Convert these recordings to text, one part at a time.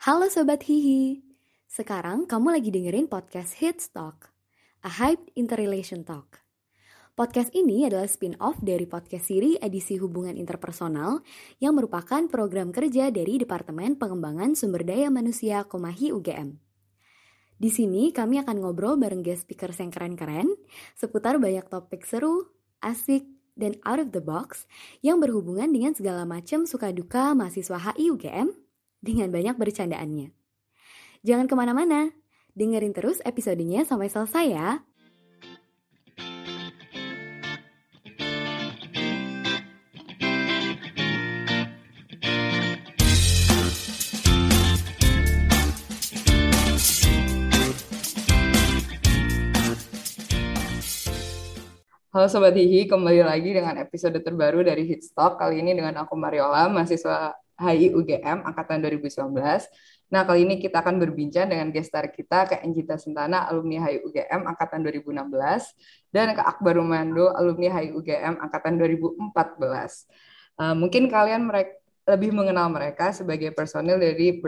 Halo Sobat Hihi, sekarang kamu lagi dengerin podcast Hits Talk, a hyped interrelation talk. Podcast ini adalah spin-off dari podcast siri edisi hubungan interpersonal yang merupakan program kerja dari Departemen Pengembangan Sumber Daya Manusia Komahi UGM. Di sini kami akan ngobrol bareng guest speakers yang keren-keren seputar banyak topik seru, asik, dan out of the box yang berhubungan dengan segala macam suka duka mahasiswa HI UGM dengan banyak bercandaannya. Jangan ke mana-mana, dengerin terus episodenya sampai selesai ya. Halo Sobat Hihi, kembali lagi dengan episode terbaru dari Hitstop. Kali ini dengan aku Mariola, mahasiswa HI UGM Angkatan 2019. Nah, kali ini kita akan berbincang dengan gestar kita, Kak Enjita Sentana, alumni HI UGM Angkatan 2016, dan Kak Akbar Rumando, alumni HI UGM Angkatan 2014. Uh, mungkin kalian mereka, lebih mengenal mereka sebagai personil dari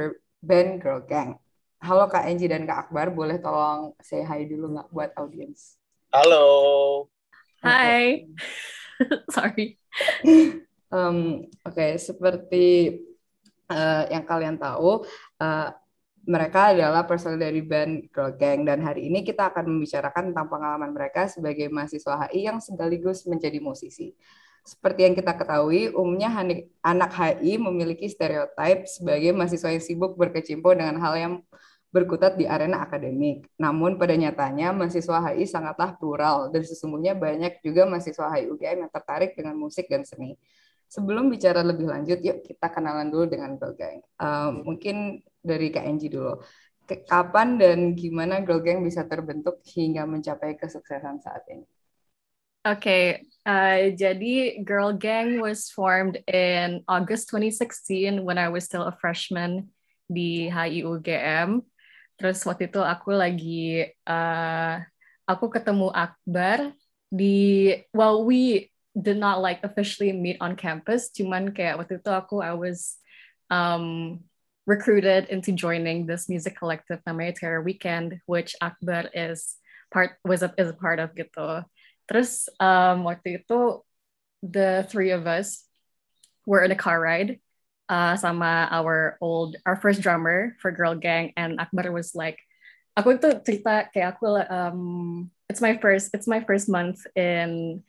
band Girl Gang. Halo Kak Enji dan Kak Akbar, boleh tolong say hi dulu nggak buat audiens? Halo. Hai. Sorry. Um, Oke, okay. seperti uh, yang kalian tahu, uh, mereka adalah personel dari band Girl Gang dan hari ini kita akan membicarakan tentang pengalaman mereka sebagai mahasiswa HI yang sekaligus menjadi musisi. Seperti yang kita ketahui, umumnya anak HI memiliki stereotip sebagai mahasiswa yang sibuk berkecimpung dengan hal yang berkutat di arena akademik. Namun pada nyatanya mahasiswa HI sangatlah plural dan sesungguhnya banyak juga mahasiswa HI UGM yang tertarik dengan musik dan seni. Sebelum bicara lebih lanjut, yuk kita kenalan dulu dengan Girl Gang. Uh, mungkin dari Enji dulu. Kapan dan gimana Girl Gang bisa terbentuk hingga mencapai kesuksesan saat ini? Oke, okay, uh, jadi Girl Gang was formed in August 2016 when I was still a freshman di HI UGM. Terus waktu itu aku lagi uh, aku ketemu Akbar di well we did not like officially meet on campus cuman kayak waktu itu aku I was um, recruited into joining this music collective namanya Terror Weekend which Akbar is part was a, is a part of gitu. Terus um, waktu itu the three of us were in a car ride uh, sama our old our first drummer for Girl Gang and Akbar was like aku itu cerita kayak aku um, it's my first it's my first month in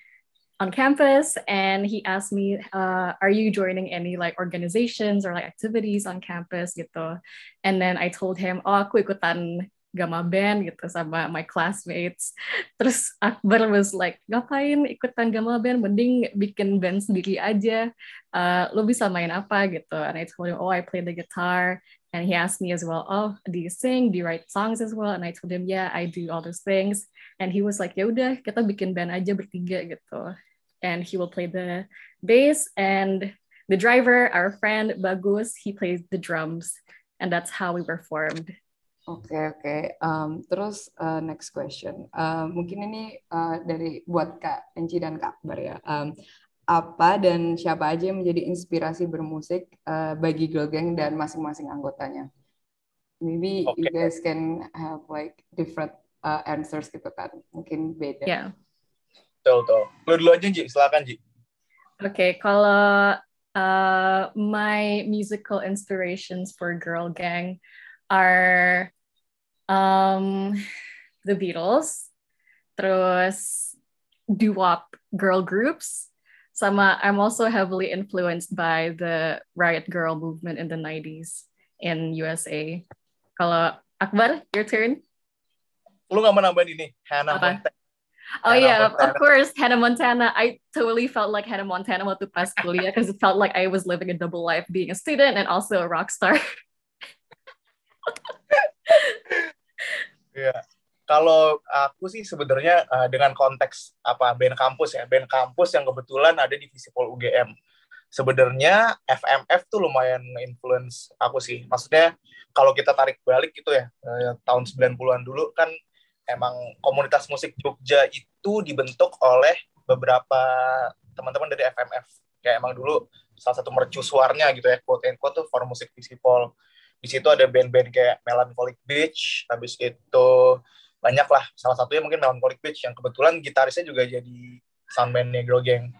on campus and he asked me uh, are you joining any like organizations or like activities on campus gitu and then I told him oh aku ikutan Gama Band gitu sama my classmates. Terus Akbar was like, ngapain ikutan Gama Band? Mending bikin band sendiri aja. Uh, lo bisa main apa gitu? And I told him, oh I play the guitar. And he asked me as well, oh do you sing? Do you write songs as well? And I told him, yeah I do all those things. And he was like, ya udah kita bikin band aja bertiga gitu. And he will play the bass and the driver, our friend Bagus, he plays the drums. And that's how we were formed. Oke okay, oke. Okay. Um, terus uh, next question. Uh, mungkin ini uh, dari buat Kak Enci dan Kak Akbar ya. Um, apa dan siapa aja yang menjadi inspirasi bermusik uh, bagi Girl Gang dan masing-masing anggotanya? Maybe okay. you guys can have like different uh, answers gitu kan. Mungkin beda. Yeah. Betul betul. Lu dulu aja Ji, silakan Ji. Oke, okay, kalau uh, my musical inspirations for Girl Gang are um, the Beatles, terus doo-wop girl groups, sama I'm also heavily influenced by the Riot Girl movement in the 90s in USA. Kalau Akbar, your turn. Lu gak mau nambahin ini, Hannah Montana. Oh Hannah yeah, Montana. of course, Hannah Montana. I totally felt like Hannah Montana waktu pas kuliah because it felt like I was living a double life, being a student and also a rock star. Iya. Kalau aku sih sebenarnya uh, dengan konteks apa band kampus ya, band kampus yang kebetulan ada di Visipol UGM. Sebenarnya FMF tuh lumayan influence aku sih. Maksudnya kalau kita tarik balik gitu ya, uh, tahun 90-an dulu kan emang komunitas musik Jogja itu dibentuk oleh beberapa teman-teman dari FMF. Kayak emang dulu salah satu mercusuarnya gitu ya, quote and quote tuh for musik Visipol di situ ada band-band kayak Melancholic Beach habis itu banyak lah. Salah satunya mungkin Melancholic Beach yang kebetulan gitarisnya juga jadi soundbandnya Girl Gang.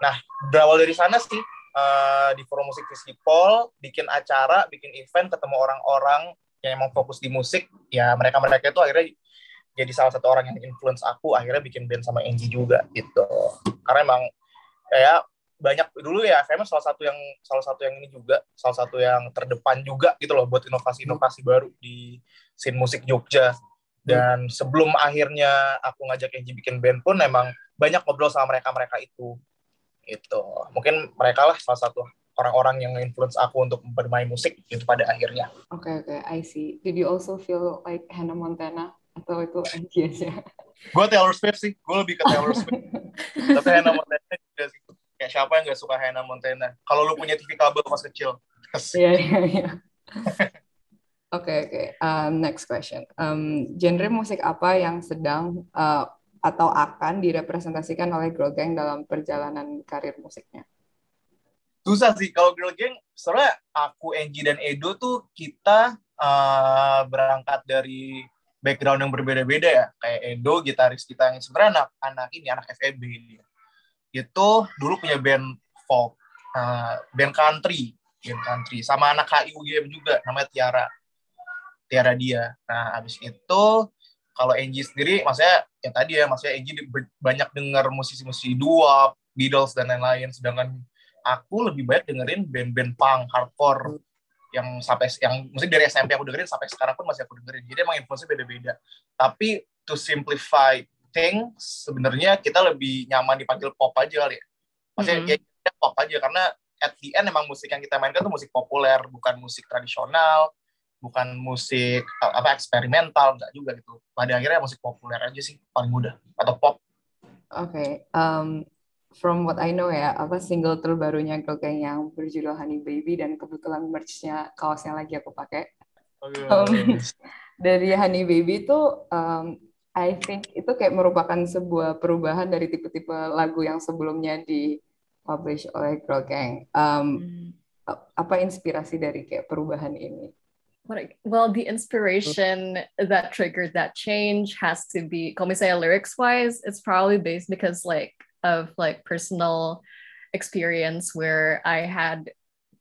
Nah berawal dari sana sih uh, di forum musik festival bikin acara bikin event ketemu orang-orang yang emang fokus di musik. Ya mereka mereka itu akhirnya jadi salah satu orang yang influence aku akhirnya bikin band sama Angie juga gitu karena emang kayak banyak dulu ya FM salah satu yang salah satu yang ini juga salah satu yang terdepan juga gitu loh buat inovasi-inovasi baru di scene musik Jogja dan sebelum akhirnya aku ngajak Enji bikin band pun emang banyak ngobrol sama mereka-mereka itu itu mungkin mereka lah salah satu orang-orang yang influence aku untuk bermain musik itu pada akhirnya. Oke okay, oke, okay, I see. Did you also feel like Hannah Montana atau itu Enji aja? gue Taylor Swift sih, gue lebih ke Taylor Swift. Tapi Hannah Montana juga sih. Kayak siapa yang gak suka Hannah Montana? Kalau lu punya TV kabel pas kecil. Iya iya iya. Oke oke. Um, next question. Um, genre musik apa yang sedang uh, atau akan direpresentasikan oleh Girl Gang dalam perjalanan karir musiknya? Susah sih. Kalau Girl Gang soalnya aku Angie dan Edo tuh kita uh, berangkat dari background yang berbeda-beda ya. Kayak Edo gitaris kita yang sebenarnya anak anak ini anak FEB ini. Itu dulu punya band folk, uh, band country, band country, sama anak HIUGM juga, namanya Tiara, Tiara dia. Nah, habis itu kalau Angie sendiri, maksudnya ya tadi ya, maksudnya Angie banyak dengar musisi-musisi dua, Beatles dan lain-lain, sedangkan aku lebih banyak dengerin band-band punk, hardcore, yang sampai yang musik dari SMP aku dengerin sampai sekarang pun masih aku dengerin. Jadi emang influence beda-beda. Tapi to simplify think sebenarnya kita lebih nyaman dipanggil pop aja kali ya. Maksudnya mm -hmm. ya pop aja karena at the end emang musik yang kita mainkan tuh musik populer, bukan musik tradisional, bukan musik apa eksperimental enggak juga gitu. Pada akhirnya musik populer aja sih paling mudah atau pop. Oke, okay. um, from what I know ya, apa single terbarunya Girl Gang yang berjudul Honey Baby dan kebetulan merch-nya kaosnya lagi aku pakai. Um, dari Honey Baby itu um, I think itu kayak merupakan sebuah perubahan dari tipe-tipe lagu yang sebelumnya di publish oleh Girl Gang. Um, hmm. Apa inspirasi dari kayak perubahan ini? Well, the inspiration that triggered that change has to be, kalau misalnya lyrics wise, it's probably based because like of like personal experience where I had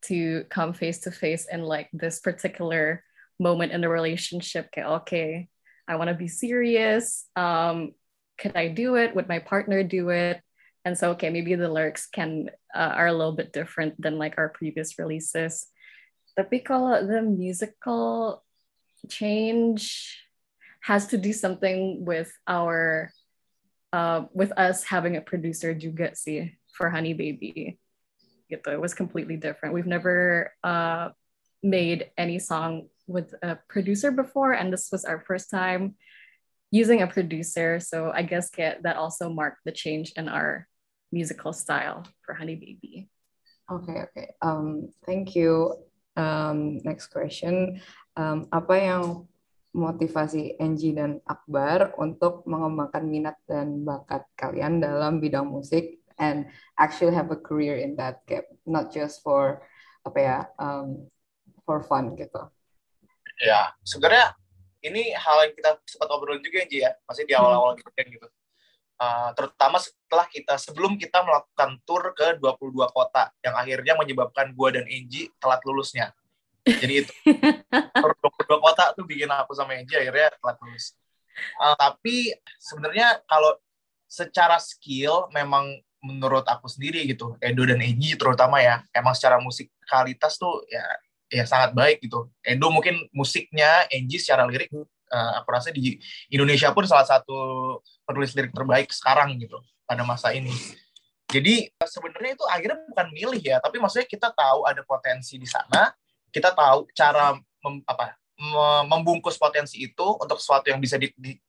to come face to face in like this particular moment in the relationship. Okay, okay I want to be serious. Um, could I do it? Would my partner do it? And so, okay, maybe the lyrics can uh, are a little bit different than like our previous releases. Tapi kalau the musical change has to do something with our uh, with us having a producer juga sih for Honey Baby. It was completely different. We've never uh, made any song with a producer before, and this was our first time using a producer. So I guess get, that also marked the change in our musical style for Honey Baby. Okay, okay. Um, thank you. Um, next question. Um, apa yang motivasi Angie dan Akbar untuk mengembangkan minat dan bakat kalian dalam bidang musik and actually have a career in that gap, not just for apa ya, um, for fun gitu. Ya sebenarnya ini hal yang kita sempat obrolin juga ya. Masih di awal-awal gitu kan gitu. Uh, terutama setelah kita sebelum kita melakukan tour ke 22 kota yang akhirnya menyebabkan gua dan Enji telat lulusnya jadi itu 22 kota tuh bikin aku sama Enji akhirnya telat lulus uh, tapi sebenarnya kalau secara skill memang menurut aku sendiri gitu Edo dan Enji terutama ya emang secara musikalitas tuh ya ya sangat baik gitu. Edo mungkin musiknya, Angie secara lirik uh, aku rasa di Indonesia pun salah satu penulis lirik terbaik sekarang gitu pada masa ini. Jadi sebenarnya itu akhirnya bukan milih ya, tapi maksudnya kita tahu ada potensi di sana, kita tahu cara mem, apa membungkus potensi itu untuk sesuatu yang bisa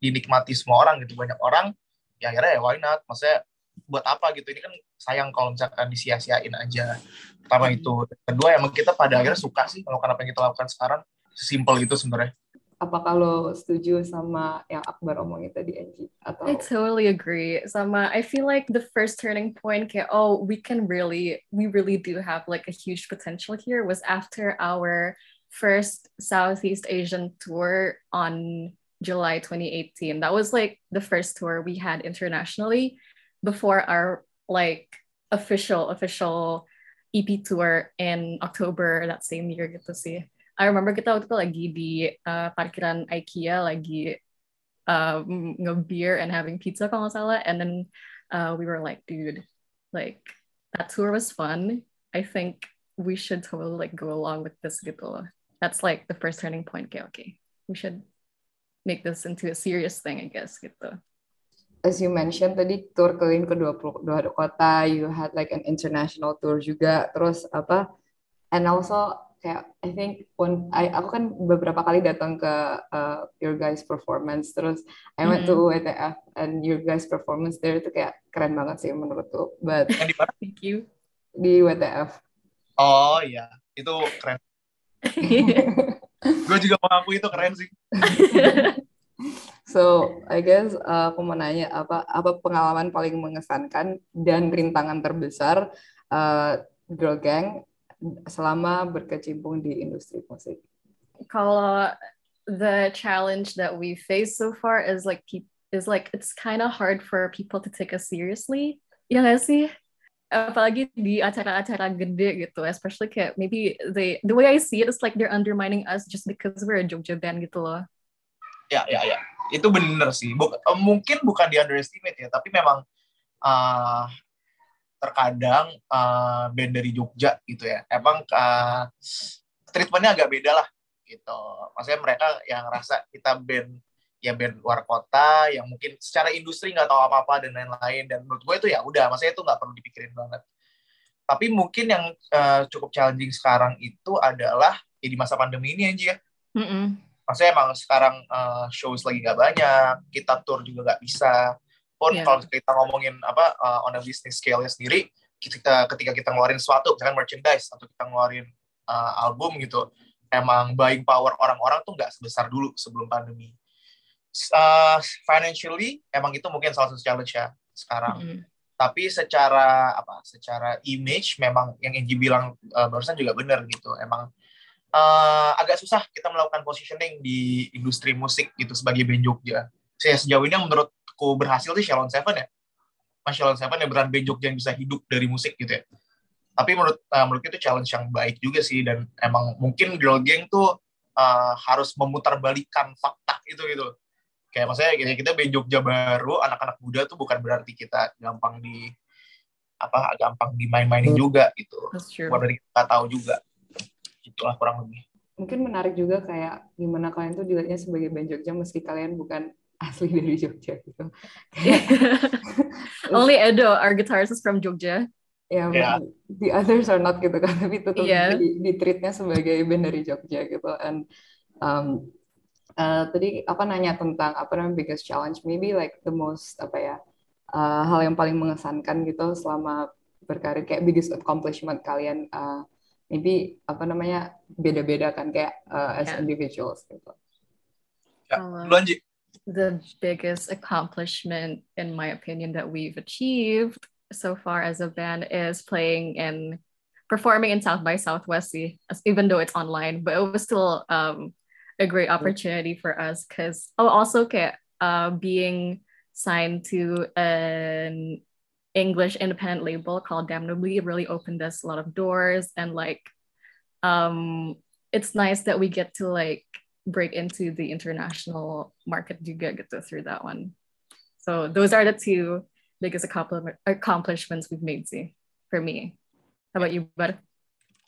dinikmati semua orang gitu. Banyak orang ya akhirnya ya why not? Maksudnya buat apa gitu? Ini kan sayang kalau misalkan disia-siain aja. Pertama hmm. itu. Kedua emang kita pada akhirnya suka sih melakukan apa yang kita lakukan sekarang. Simpel itu sebenarnya apa kalau setuju sama yang Akbar omongin tadi Angie atau I totally agree sama I feel like the first turning point kayak oh we can really we really do have like a huge potential here was after our first Southeast Asian tour on July 2018. That was like the first tour we had internationally before our like official official EP tour in October that same year gitu sih. I remember kita waktu itu lagi di uh, parkiran IKEA lagi um, nge-beer and having pizza kalau nggak salah. And then uh, we were like, dude, like that tour was fun. I think we should totally like go along with this gitu That's like the first turning point. Okay, okay. We should make this into a serious thing, I guess gitu. As you mentioned tadi tour keliling ke 22 kota, you had like an international tour juga. Terus apa? And also kayak I think when I aku kan beberapa kali datang ke uh, your guys performance. Terus I went mm -hmm. to WTF and your guys performance there itu kayak keren banget sih menurutku. But di mana? Thank you. Di WTF oh iya. Itu keren. Gue juga mengaku itu keren sih. So, I guess uh, aku mau nanya apa apa pengalaman paling mengesankan dan rintangan terbesar uh, Girl Gang selama berkecimpung di industri musik? Kalau the challenge that we face so far is like is like it's kind of hard for people to take us seriously. Ya nggak sih? Apalagi di acara-acara gede gitu, especially kayak maybe they the way I see it is like they're undermining us just because we're a Jogja band gitu loh. Ya, ya, ya. Itu bener sih. Buk mungkin bukan di underestimate ya, tapi memang uh, terkadang uh, band dari Jogja gitu ya. Emang uh, treatmentnya agak beda lah gitu. Maksudnya mereka yang rasa kita band ya band luar kota yang mungkin secara industri nggak tahu apa apa dan lain-lain. Dan menurut gue itu ya udah maksudnya itu nggak perlu dipikirin banget. Tapi mungkin yang uh, cukup challenging sekarang itu adalah ya di masa pandemi ini aja ya. Mm -mm. maksudnya emang sekarang uh, shows lagi nggak banyak kita tour juga nggak bisa pun yeah. kalau kita ngomongin apa uh, on a business scale sendiri kita ketika kita ngeluarin sesuatu misalkan merchandise atau kita ngeluarin uh, album gitu emang buying power orang-orang tuh nggak sebesar dulu sebelum pandemi uh, financially emang itu mungkin salah satu challenge ya sekarang mm -hmm. tapi secara apa secara image memang yang Enji bilang uh, barusan juga benar gitu emang uh, agak susah kita melakukan positioning di industri musik gitu sebagai band Jogja. Saya sejauh ini menurut menurutku berhasil sih Shalon Seven ya. Mas Shalon Seven ya beran Jogja yang bisa hidup dari musik gitu ya. Tapi menurut uh, menurut itu challenge yang baik juga sih dan emang mungkin girl gang tuh uh, harus memutarbalikkan fakta itu gitu kayak maksudnya kita kita band Jogja baru anak-anak muda tuh bukan berarti kita gampang di apa gampang dimain-mainin juga gitu. Buat dari kita tahu juga. Itulah kurang lebih. Mungkin menarik juga kayak gimana kalian tuh dilihatnya sebagai band Jogja meski kalian bukan asli dari Jogja gitu. Only Edo, our guitarist is from Jogja. Ya, yeah, yeah. the others are not gitu kan, tapi tetap yeah. di, di treatnya sebagai band dari Jogja gitu. And um, uh, tadi apa nanya tentang apa namanya biggest challenge, maybe like the most apa ya uh, hal yang paling mengesankan gitu selama berkarir kayak biggest accomplishment kalian, uh, maybe apa namanya beda-beda kan kayak uh, as yeah. individuals gitu. Ya, lu Anji the biggest accomplishment, in my opinion, that we've achieved so far as a band is playing in performing in South by Southwest, even though it's online, but it was still um, a great opportunity for us because oh, also okay, uh, being signed to an English independent label called Damnably really opened us a lot of doors and like um, it's nice that we get to like break into the international market juga gitu through that one. So those are the two biggest accomplishments we've made sih for me. How about you, Bar?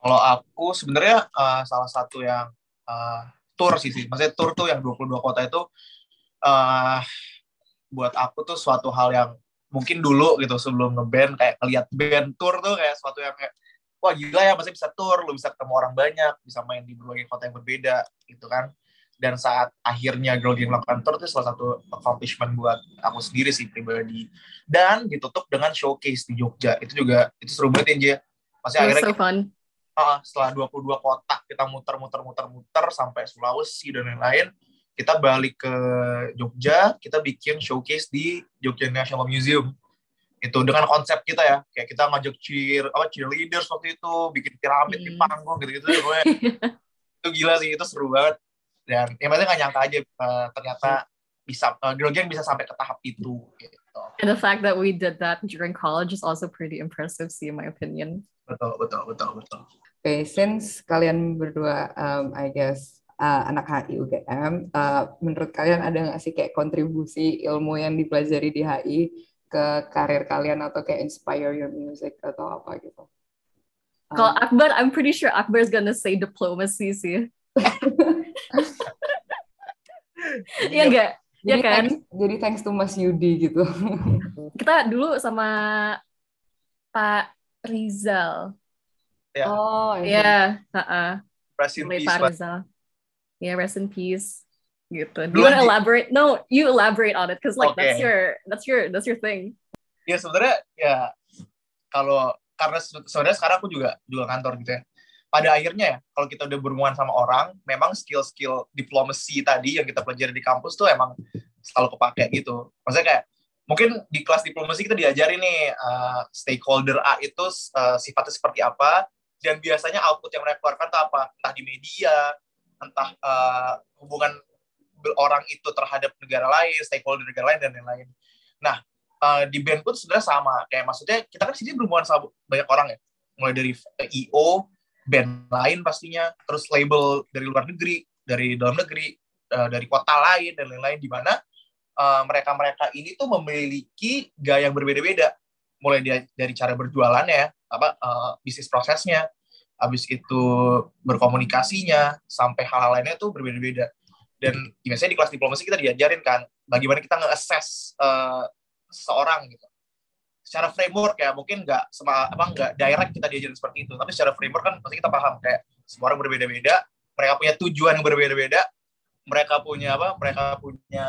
Kalau aku sebenarnya uh, salah satu yang uh, tour sih sih. Maksudnya tour tuh yang 22 kota itu uh, buat aku tuh suatu hal yang mungkin dulu gitu sebelum ngeband kayak ngeliat band tour tuh kayak suatu yang kayak wah gila ya masih bisa tour, lu bisa ketemu orang banyak, bisa main di berbagai kota yang berbeda gitu kan dan saat akhirnya Girl Gang melakukan tour itu salah satu accomplishment buat aku sendiri sih pribadi. Dan ditutup dengan showcase di Jogja. Itu juga itu seru banget ya masih akhirnya so fun. Uh, setelah 22 kota kita muter-muter-muter-muter sampai Sulawesi dan lain-lain kita balik ke Jogja kita bikin showcase di Jogja National Museum. Itu dengan konsep kita ya. Kayak kita ngajak cheer apa cheerleaders waktu itu bikin piramid hmm. di panggung gitu-gitu itu gila sih itu seru banget dan yang maksudnya nggak nyangka aja uh, ternyata bisa uh, girl gang bisa sampai ke tahap itu gitu. And the fact that we did that during college is also pretty impressive sih in my opinion. Betul betul betul betul. Oke, okay, since kalian berdua um, I guess uh, anak HI UGM, uh, menurut kalian ada nggak sih kayak kontribusi ilmu yang dipelajari di HI ke karir kalian atau kayak inspire your music atau apa gitu? Kalau um, Akbar, I'm pretty sure Akbar is gonna say diplomacy sih. Iya enggak? Ya kan? Thanks, jadi thanks to Mas Yudi gitu. Kita dulu sama Pak Rizal. Yeah. Oh, iya. Yeah. Uh-uh. Rest in peace. Pak Rizal. Yeah, rest in peace. Gitu. Do you want to elaborate? No, you elaborate on it because like okay. that's your that's your that's your thing. Ya sebenarnya ya kalau karena sebenarnya sekarang aku juga juga kantor gitu ya pada akhirnya ya kalau kita udah berhubungan sama orang memang skill-skill diplomasi tadi yang kita pelajari di kampus tuh emang selalu kepake gitu. Maksudnya kayak mungkin di kelas diplomasi kita diajari nih uh, stakeholder A itu uh, sifatnya seperti apa dan biasanya output yang mereka keluarkan itu apa? Entah di media entah uh, hubungan orang itu terhadap negara lain stakeholder negara lain dan lain-lain. Nah uh, di band pun sebenarnya sama. Kayak maksudnya kita kan sini berhubungan sama banyak orang ya. Mulai dari IO band lain pastinya, terus label dari luar negeri, dari dalam negeri, uh, dari kota lain dan lain-lain di mana uh, mereka-mereka ini tuh memiliki gaya yang berbeda-beda, mulai dari, cara berjualannya, apa uh, bisnis prosesnya, habis itu berkomunikasinya, sampai hal-hal lainnya tuh berbeda-beda. Dan biasanya di kelas diplomasi kita diajarin kan, bagaimana kita nge-assess uh, seseorang gitu secara framework ya mungkin nggak sama apa nggak direct kita diajarin seperti itu. Tapi secara framework kan pasti kita paham kayak semua orang berbeda-beda mereka punya tujuan yang berbeda-beda mereka punya apa mereka punya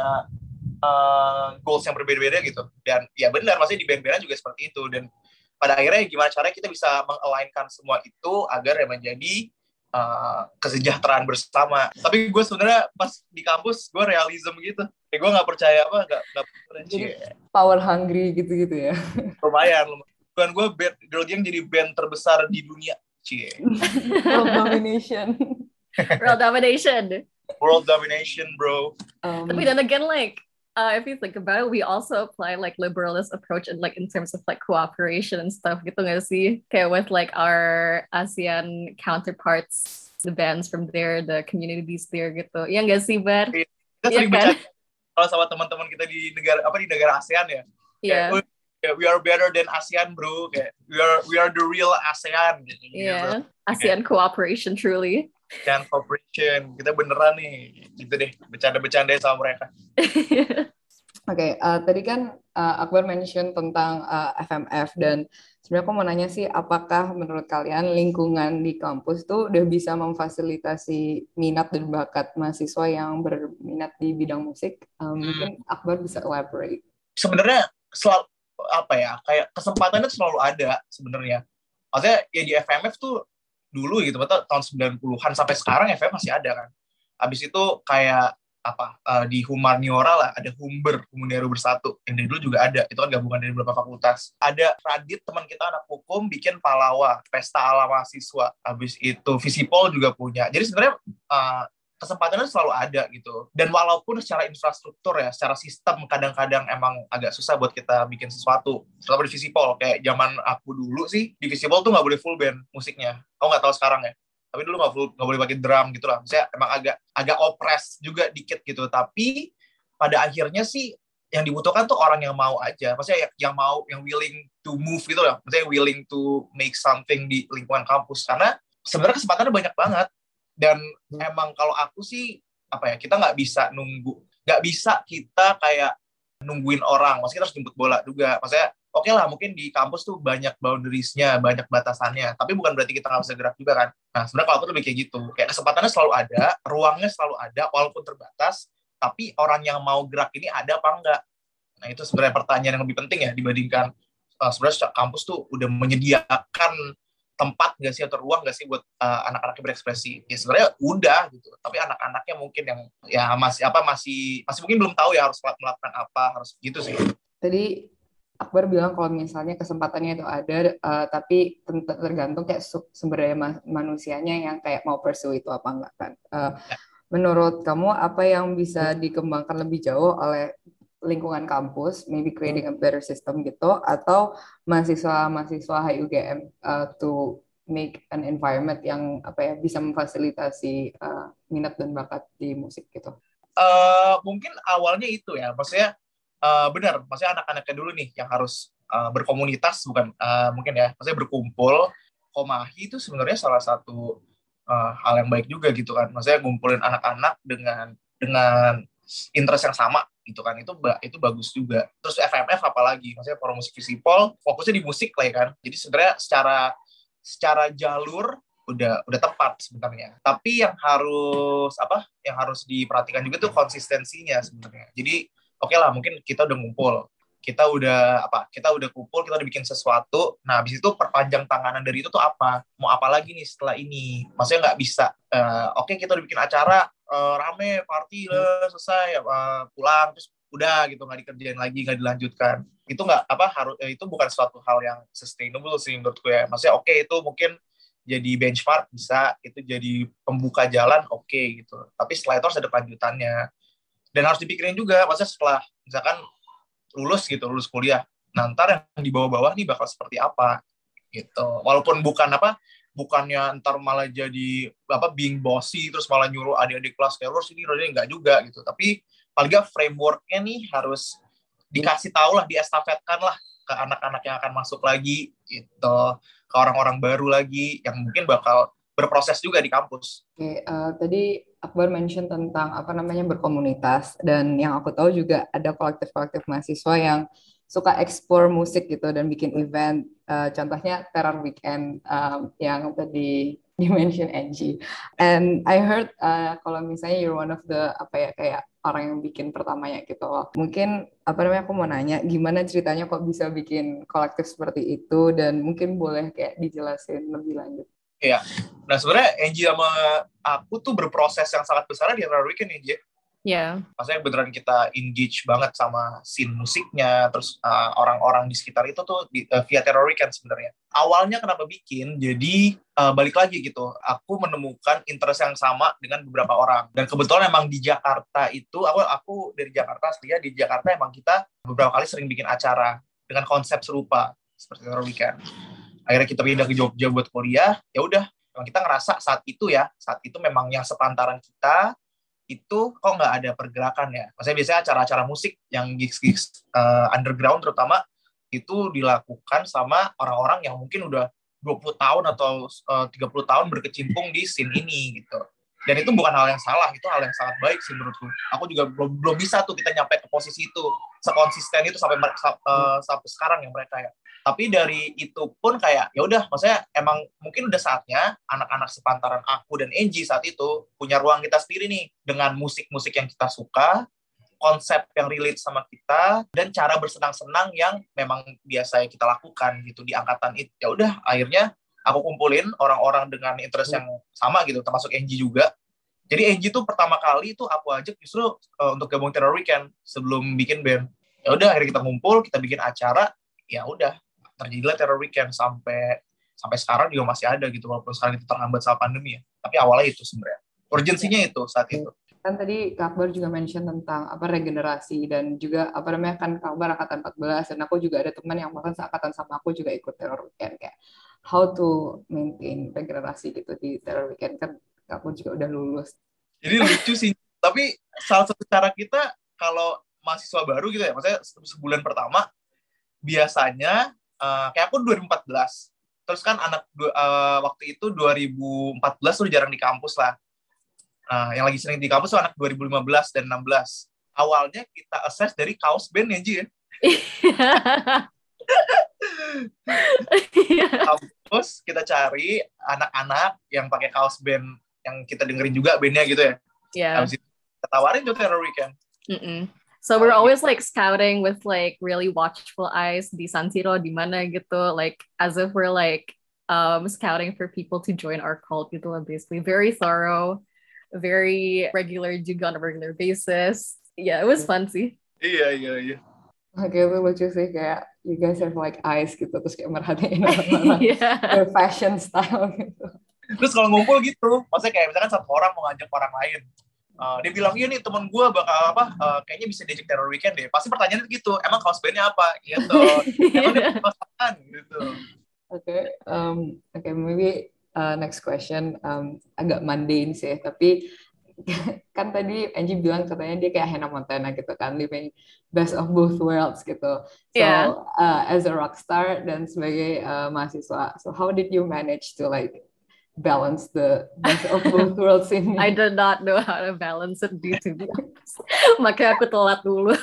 uh, goals yang berbeda-beda gitu. Dan ya benar masih di band-bandan juga seperti itu. Dan pada akhirnya gimana caranya kita bisa mengalignkan semua itu agar ya menjadi uh, kesejahteraan bersama. Tapi gue sebenarnya pas di kampus gue realism gitu. Kayak gue nggak percaya apa nggak nggak power hungry gitu-gitu ya. Lumayan, lumayan. Bukan gue band girl gang jadi band terbesar di dunia. Cie. World domination. World domination. World domination, bro. Um, Tapi then again, like uh, if you think about it, we also apply like liberalist approach in like in terms of like cooperation and stuff gitu gak sih? Kayak with like our ASEAN counterparts, the bands from there, the communities there gitu. Ya gak sih, Bar? Iya, kita sering kan? kalau sama teman-teman kita di negara apa di negara ASEAN ya. Iya. Yeah. Yeah, we are better than ASEAN, bro. Kayak, we are we are the real ASEAN. Gitu, yeah, ASEAN cooperation truly. ASEAN cooperation, kita beneran nih, gitu deh, bercanda-bercanda sama mereka. Oke, okay, uh, tadi kan uh, Akbar mention tentang uh, FMF dan sebenarnya aku mau nanya sih, apakah menurut kalian lingkungan di kampus tuh udah bisa memfasilitasi minat dan bakat mahasiswa yang berminat di bidang musik? Um, hmm. Mungkin Akbar bisa elaborate. Sebenarnya selalu apa ya, kayak kesempatannya selalu ada sebenarnya. Maksudnya ya di FMF tuh dulu gitu, betul tahun 90-an sampai sekarang FMF masih ada kan. Habis itu kayak apa uh, di humaniora lah ada Humber Humaniora Bersatu. Yang dari dulu juga ada itu kan gabungan dari beberapa fakultas. Ada Radit teman kita anak hukum bikin Palawa pesta ala mahasiswa. Habis itu Visipol juga punya. Jadi sebenarnya uh, kesempatannya selalu ada gitu. Dan walaupun secara infrastruktur ya secara sistem kadang-kadang emang agak susah buat kita bikin sesuatu. Terutama di Visipol kayak zaman aku dulu sih di Visipol tuh nggak boleh full band musiknya. Aku nggak tahu sekarang ya. Tapi dulu nggak nggak boleh pakai drum gitu lah. Saya emang agak agak opres juga dikit gitu. Tapi pada akhirnya sih yang dibutuhkan tuh orang yang mau aja. Maksudnya yang, yang mau yang willing to move gitu lah. Maksudnya willing to make something di lingkungan kampus. Karena sebenarnya kesempatannya banyak banget dan hmm. emang kalau aku sih apa ya kita nggak bisa nunggu nggak bisa kita kayak nungguin orang maksudnya kita harus jemput bola juga maksudnya oke okay lah mungkin di kampus tuh banyak boundariesnya, banyak batasannya, tapi bukan berarti kita nggak bisa gerak juga kan. Nah sebenarnya kalau aku lebih kayak gitu, kayak kesempatannya selalu ada, ruangnya selalu ada, walaupun terbatas, tapi orang yang mau gerak ini ada apa enggak? Nah itu sebenarnya pertanyaan yang lebih penting ya dibandingkan uh, sebenarnya kampus tuh udah menyediakan tempat nggak sih atau ruang nggak sih buat uh, anak-anaknya berekspresi? Ya sebenarnya udah gitu tapi anak-anaknya mungkin yang ya masih apa masih masih mungkin belum tahu ya harus melakukan apa harus gitu sih. Tadi Akbar bilang kalau misalnya kesempatannya itu ada, uh, tapi tergantung kayak sumber daya manusianya yang kayak mau pursue itu apa enggak kan. Uh, menurut kamu apa yang bisa dikembangkan lebih jauh oleh lingkungan kampus, maybe creating a better system gitu, atau mahasiswa-mahasiswa HUGM uh, to make an environment yang apa ya bisa memfasilitasi uh, minat dan bakat di musik gitu? Uh, mungkin awalnya itu ya, maksudnya uh, benar, maksudnya anak-anaknya dulu nih yang harus uh, berkomunitas bukan uh, mungkin ya, maksudnya berkumpul. Komahi itu sebenarnya salah satu uh, hal yang baik juga gitu kan, maksudnya ngumpulin anak-anak dengan dengan interest yang sama gitu kan itu itu bagus juga terus FMF apalagi maksudnya forum musik festival fokusnya di musik lah ya kan jadi sebenarnya secara secara jalur udah udah tepat sebenarnya. Tapi yang harus apa? Yang harus diperhatikan juga tuh konsistensinya sebenarnya. Jadi oke okay lah mungkin kita udah ngumpul kita udah apa kita udah kumpul kita udah bikin sesuatu nah habis itu perpanjang tanganan dari itu tuh apa mau apa lagi nih setelah ini maksudnya nggak bisa uh, oke okay, kita udah bikin acara uh, rame party lah selesai uh, pulang terus udah gitu nggak dikerjain lagi nggak dilanjutkan. Itu nggak apa harus itu bukan suatu hal yang sustainable sih menurutku ya maksudnya oke okay, itu mungkin jadi benchmark bisa itu jadi pembuka jalan oke okay, gitu. Tapi setelah itu harus ada kelanjutannya. Dan harus dipikirin juga maksudnya setelah misalkan lulus gitu lulus kuliah ntar yang di bawah-bawah nih bakal seperti apa gitu. Walaupun bukan apa bukannya ntar malah jadi apa being bossy terus malah nyuruh adik-adik kelas kayak lulus ini ini enggak juga gitu. Tapi paling nggak frameworknya nih harus dikasih tahu lah diestafetkan lah ke anak-anak yang akan masuk lagi gitu. Ke orang-orang baru lagi yang mungkin bakal berproses juga di kampus. Oke, uh, tadi Akbar mention tentang apa namanya berkomunitas. Dan yang aku tahu juga ada kolektif-kolektif mahasiswa yang suka explore musik gitu dan bikin event. Uh, contohnya Terror Weekend um, yang tadi di mention Angie. And I heard uh, kalau misalnya you're one of the apa ya kayak orang yang bikin pertamanya gitu. Mungkin apa namanya aku mau nanya gimana ceritanya kok bisa bikin kolektif seperti itu dan mungkin boleh kayak dijelasin lebih lanjut. Iya. Nah sebenarnya Angie sama aku tuh berproses yang sangat besar di Error Weekend Angie. Yeah. Maksudnya beneran kita engage banget sama scene musiknya, terus uh, orang-orang di sekitar itu tuh di, uh, via Terror Weekend sebenarnya. Awalnya kenapa bikin? Jadi uh, balik lagi gitu, aku menemukan interest yang sama dengan beberapa orang. Dan kebetulan emang di Jakarta itu, aku aku dari Jakarta aslinya di Jakarta emang kita beberapa kali sering bikin acara dengan konsep serupa seperti Terror Weekend akhirnya kita pindah ke Jogja buat kuliah ya udah memang kita ngerasa saat itu ya saat itu memang yang sepantaran kita itu kok nggak ada pergerakan ya? Maksudnya biasanya acara-acara musik yang gigs-gigs uh, underground terutama itu dilakukan sama orang-orang yang mungkin udah 20 tahun atau eh, uh, 30 tahun berkecimpung di scene ini gitu. Dan itu bukan hal yang salah itu hal yang sangat baik sih menurutku. Aku juga belum belum bisa tuh kita nyampe ke posisi itu sekonsisten itu sampai uh, sampai sekarang ya mereka ya tapi dari itu pun kayak ya udah maksudnya emang mungkin udah saatnya anak-anak sepantaran aku dan Angie saat itu punya ruang kita sendiri nih dengan musik-musik yang kita suka konsep yang relate sama kita dan cara bersenang-senang yang memang biasa kita lakukan gitu di angkatan itu. Ya udah akhirnya aku kumpulin orang-orang dengan interest yang sama gitu termasuk Angie juga. Jadi Angie tuh pertama kali itu aku ajak justru uh, untuk gabung Terror Weekend sebelum bikin band. Ya udah akhirnya kita ngumpul kita bikin acara ya udah terjadilah terror weekend sampai sampai sekarang juga masih ada gitu walaupun sekarang itu terhambat sama pandemi ya. Tapi awalnya itu sebenarnya. Urgensinya itu saat itu. Kan tadi Kak Akbar juga mention tentang apa regenerasi dan juga apa namanya kan Kak Akbar angkatan 14 dan aku juga ada teman yang bahkan seangkatan sama aku juga ikut terror weekend kayak how to maintain regenerasi gitu di terror weekend. Kan Akbar juga udah lulus. Jadi lucu sih. Tapi salah satu cara kita kalau mahasiswa baru gitu ya maksudnya sebulan pertama biasanya uh, kayak aku 2014 terus kan anak uh, waktu itu 2014 tuh jarang di kampus lah. Uh, yang lagi sering di kampus tuh anak 2015 dan 16 awalnya kita assess dari kaos band ya Ji ya. Kampus kita cari anak-anak yang pakai kaos band yang kita dengerin juga bandnya gitu ya. Yeah. Habis itu kita tawarin tuh Terror Weekend. Mm -mm. So we're always like scouting with like really watchful eyes di San Siro di mana? gitu like as if we're like um scouting for people to join our cult gitu lah basically. Very thorough very regular juga on a regular basis. Yeah it was fun sih iya iya iya. Oke, itu lucu sih kayak you guys have like eyes gitu terus kayak merhatiin orang-orang. Yeah. their fashion style gitu. Terus kalau ngumpul gitu, maksudnya kayak misalkan satu orang mau ngajak orang lain, uh, dia bilang iya nih teman gue bakal apa, uh, kayaknya bisa diajak terror weekend deh. Pasti pertanyaannya gitu, emang kaos bandnya apa? Gitu. emang dia pasangan gitu. Oke, okay, um, oke okay, maybe uh, next question um, agak mundane sih, tapi kan tadi Angie bilang katanya dia kayak Hannah Montana gitu kan, living best of both worlds gitu. So yeah. uh, as a rock star dan sebagai uh, mahasiswa, so how did you manage to like balance the of both worlds in I did not know how to balance it due to be honest. Makanya aku telat dulu.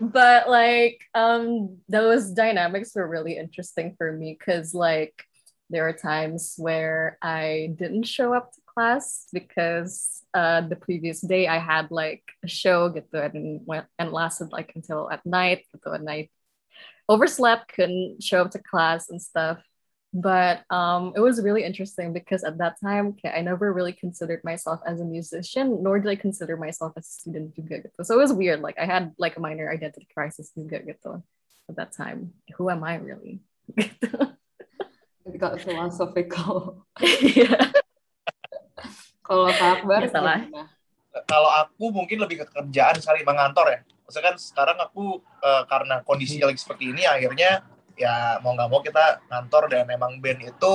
but like um those dynamics were really interesting for me because like there were times where I didn't show up to class because uh, the previous day I had like a show gitu and went and lasted like until at night gitu and I overslept couldn't show up to class and stuff but um, it was really interesting because at that time okay, I never really considered myself as a musician nor did I consider myself as a student juga gitu so it was weird like I had like a minor identity crisis juga gitu at that time. Who am I really? It got philosophical. Yeah. Kalau Kak Akbar, salah. Kalau aku mungkin lebih ke kerjaan sekali mengantor ya. Maksudnya kan sekarang aku uh, karena kondisinya lagi seperti ini, akhirnya ya mau nggak mau kita ngantor dan emang band itu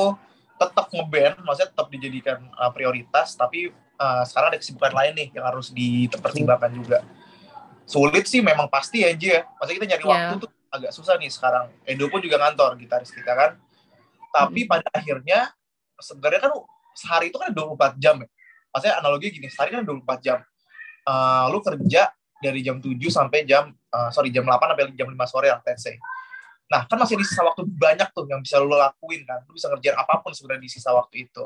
tetap ngeband, maksudnya tetap dijadikan uh, prioritas, tapi uh, sekarang ada kesibukan lain nih yang harus dipertimbangkan juga. Sulit sih memang pasti ya, Ji ya. Maksudnya kita nyari yeah. waktu tuh agak susah nih sekarang. Edo pun juga ngantor, gitaris kita kan. Tapi hmm. pada akhirnya sebenarnya kan sehari itu kan 24 jam ya maksudnya analogi gini sehari kan 24 jam uh, lu kerja dari jam 7 sampai jam uh, sorry jam 8 sampai jam 5 sore lah let's say nah kan masih di sisa waktu banyak tuh yang bisa lu lakuin kan. Lu bisa ngerjain apa pun sebenarnya di sisa waktu itu.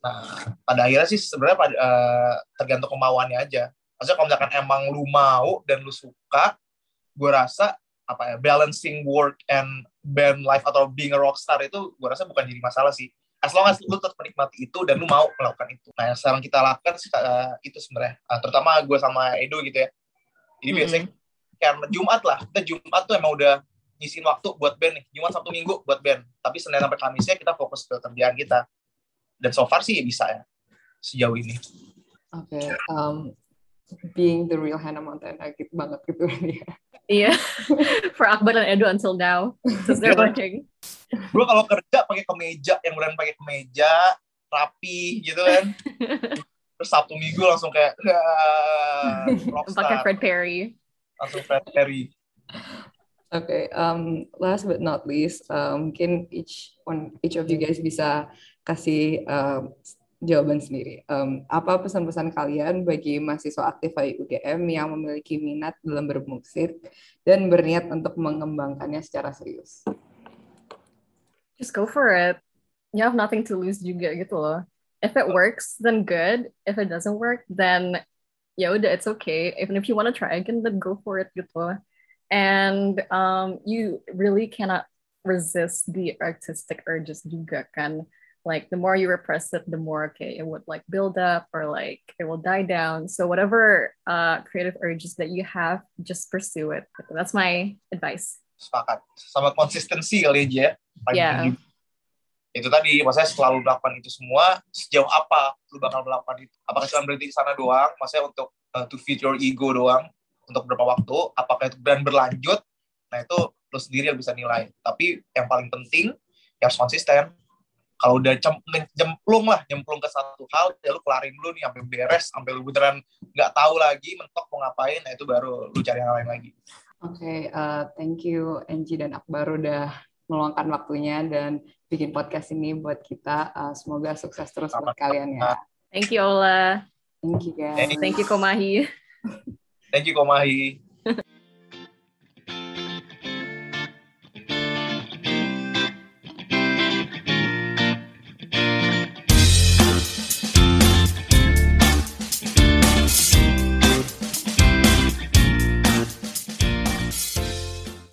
Nah pada akhirnya sih sebenarnya pada, uh, tergantung kemauannya aja. Maksudnya kalau misalkan emang lu mau dan lu suka gue rasa apa ya balancing work and band life atau being a rockstar itu gue rasa bukan jadi masalah sih. As long as lu tetap menikmati itu dan lu mau melakukan itu. Nah, yang sekarang kita lakukan uh, itu sebenarnya, uh, terutama gue sama Edo gitu ya. Jadi biasanya karena Jumat lah, kita Jumat tuh emang udah nyisin waktu buat band nih. Jumat Sabtu Minggu buat band. Tapi Senin sampai Kamisnya kita fokus ke kerjaan kita. Dan so far sih bisa ya sejauh ini. Oke, okay, um, being the real Hannah Montana gitu banget gitu ya. Iya, for Akbar dan Edo until now, since they're iya. working. Gue kalau kerja pakai kemeja, yang beneran pakai kemeja, rapi gitu kan. Terus Sabtu Minggu langsung kayak Pakai Fred Perry. Langsung Fred Perry. Oke, okay, um, last but not least, um, mungkin each one, each of you guys bisa kasih um, jawaban sendiri. Um, apa pesan-pesan kalian bagi mahasiswa aktif UGM yang memiliki minat dalam bermusik dan berniat untuk mengembangkannya secara serius? Just go for it. You have nothing to lose juga gitu loh. If it works, then good. If it doesn't work, then ya udah it's okay. Even if you want to try again, then go for it gitu. And um, you really cannot resist the artistic urges juga kan like the more you repress it the more okay it would like build up or like it will die down. So whatever uh creative urges that you have just pursue it. That's my advice. Sepakat. Sama konsistensi kali aja ya yeah. itu tadi maksudnya selalu melakukan itu semua sejauh apa lu bakal melakukan itu? Apakah cuma berhenti di sana doang? Maksudnya untuk uh, to feed your ego doang untuk berapa waktu apakah itu dan berlanjut nah itu lu sendiri yang bisa nilai. Tapi yang paling penting ya harus konsisten. Kalau udah jemplung lah nyemplung ke satu hal ya lu kelarin dulu nih sampai beres sampai lu beneran nggak tahu lagi mentok mau ngapain nah itu baru lu cari yang lain lagi. Oke okay, uh, eh, thank you Angie dan Akbar udah meluangkan waktunya dan bikin podcast ini buat kita. Uh, semoga sukses terus Sama buat kalian ya. Thank you Ola. Thank you guys. Thank you Komahi thank you Komahi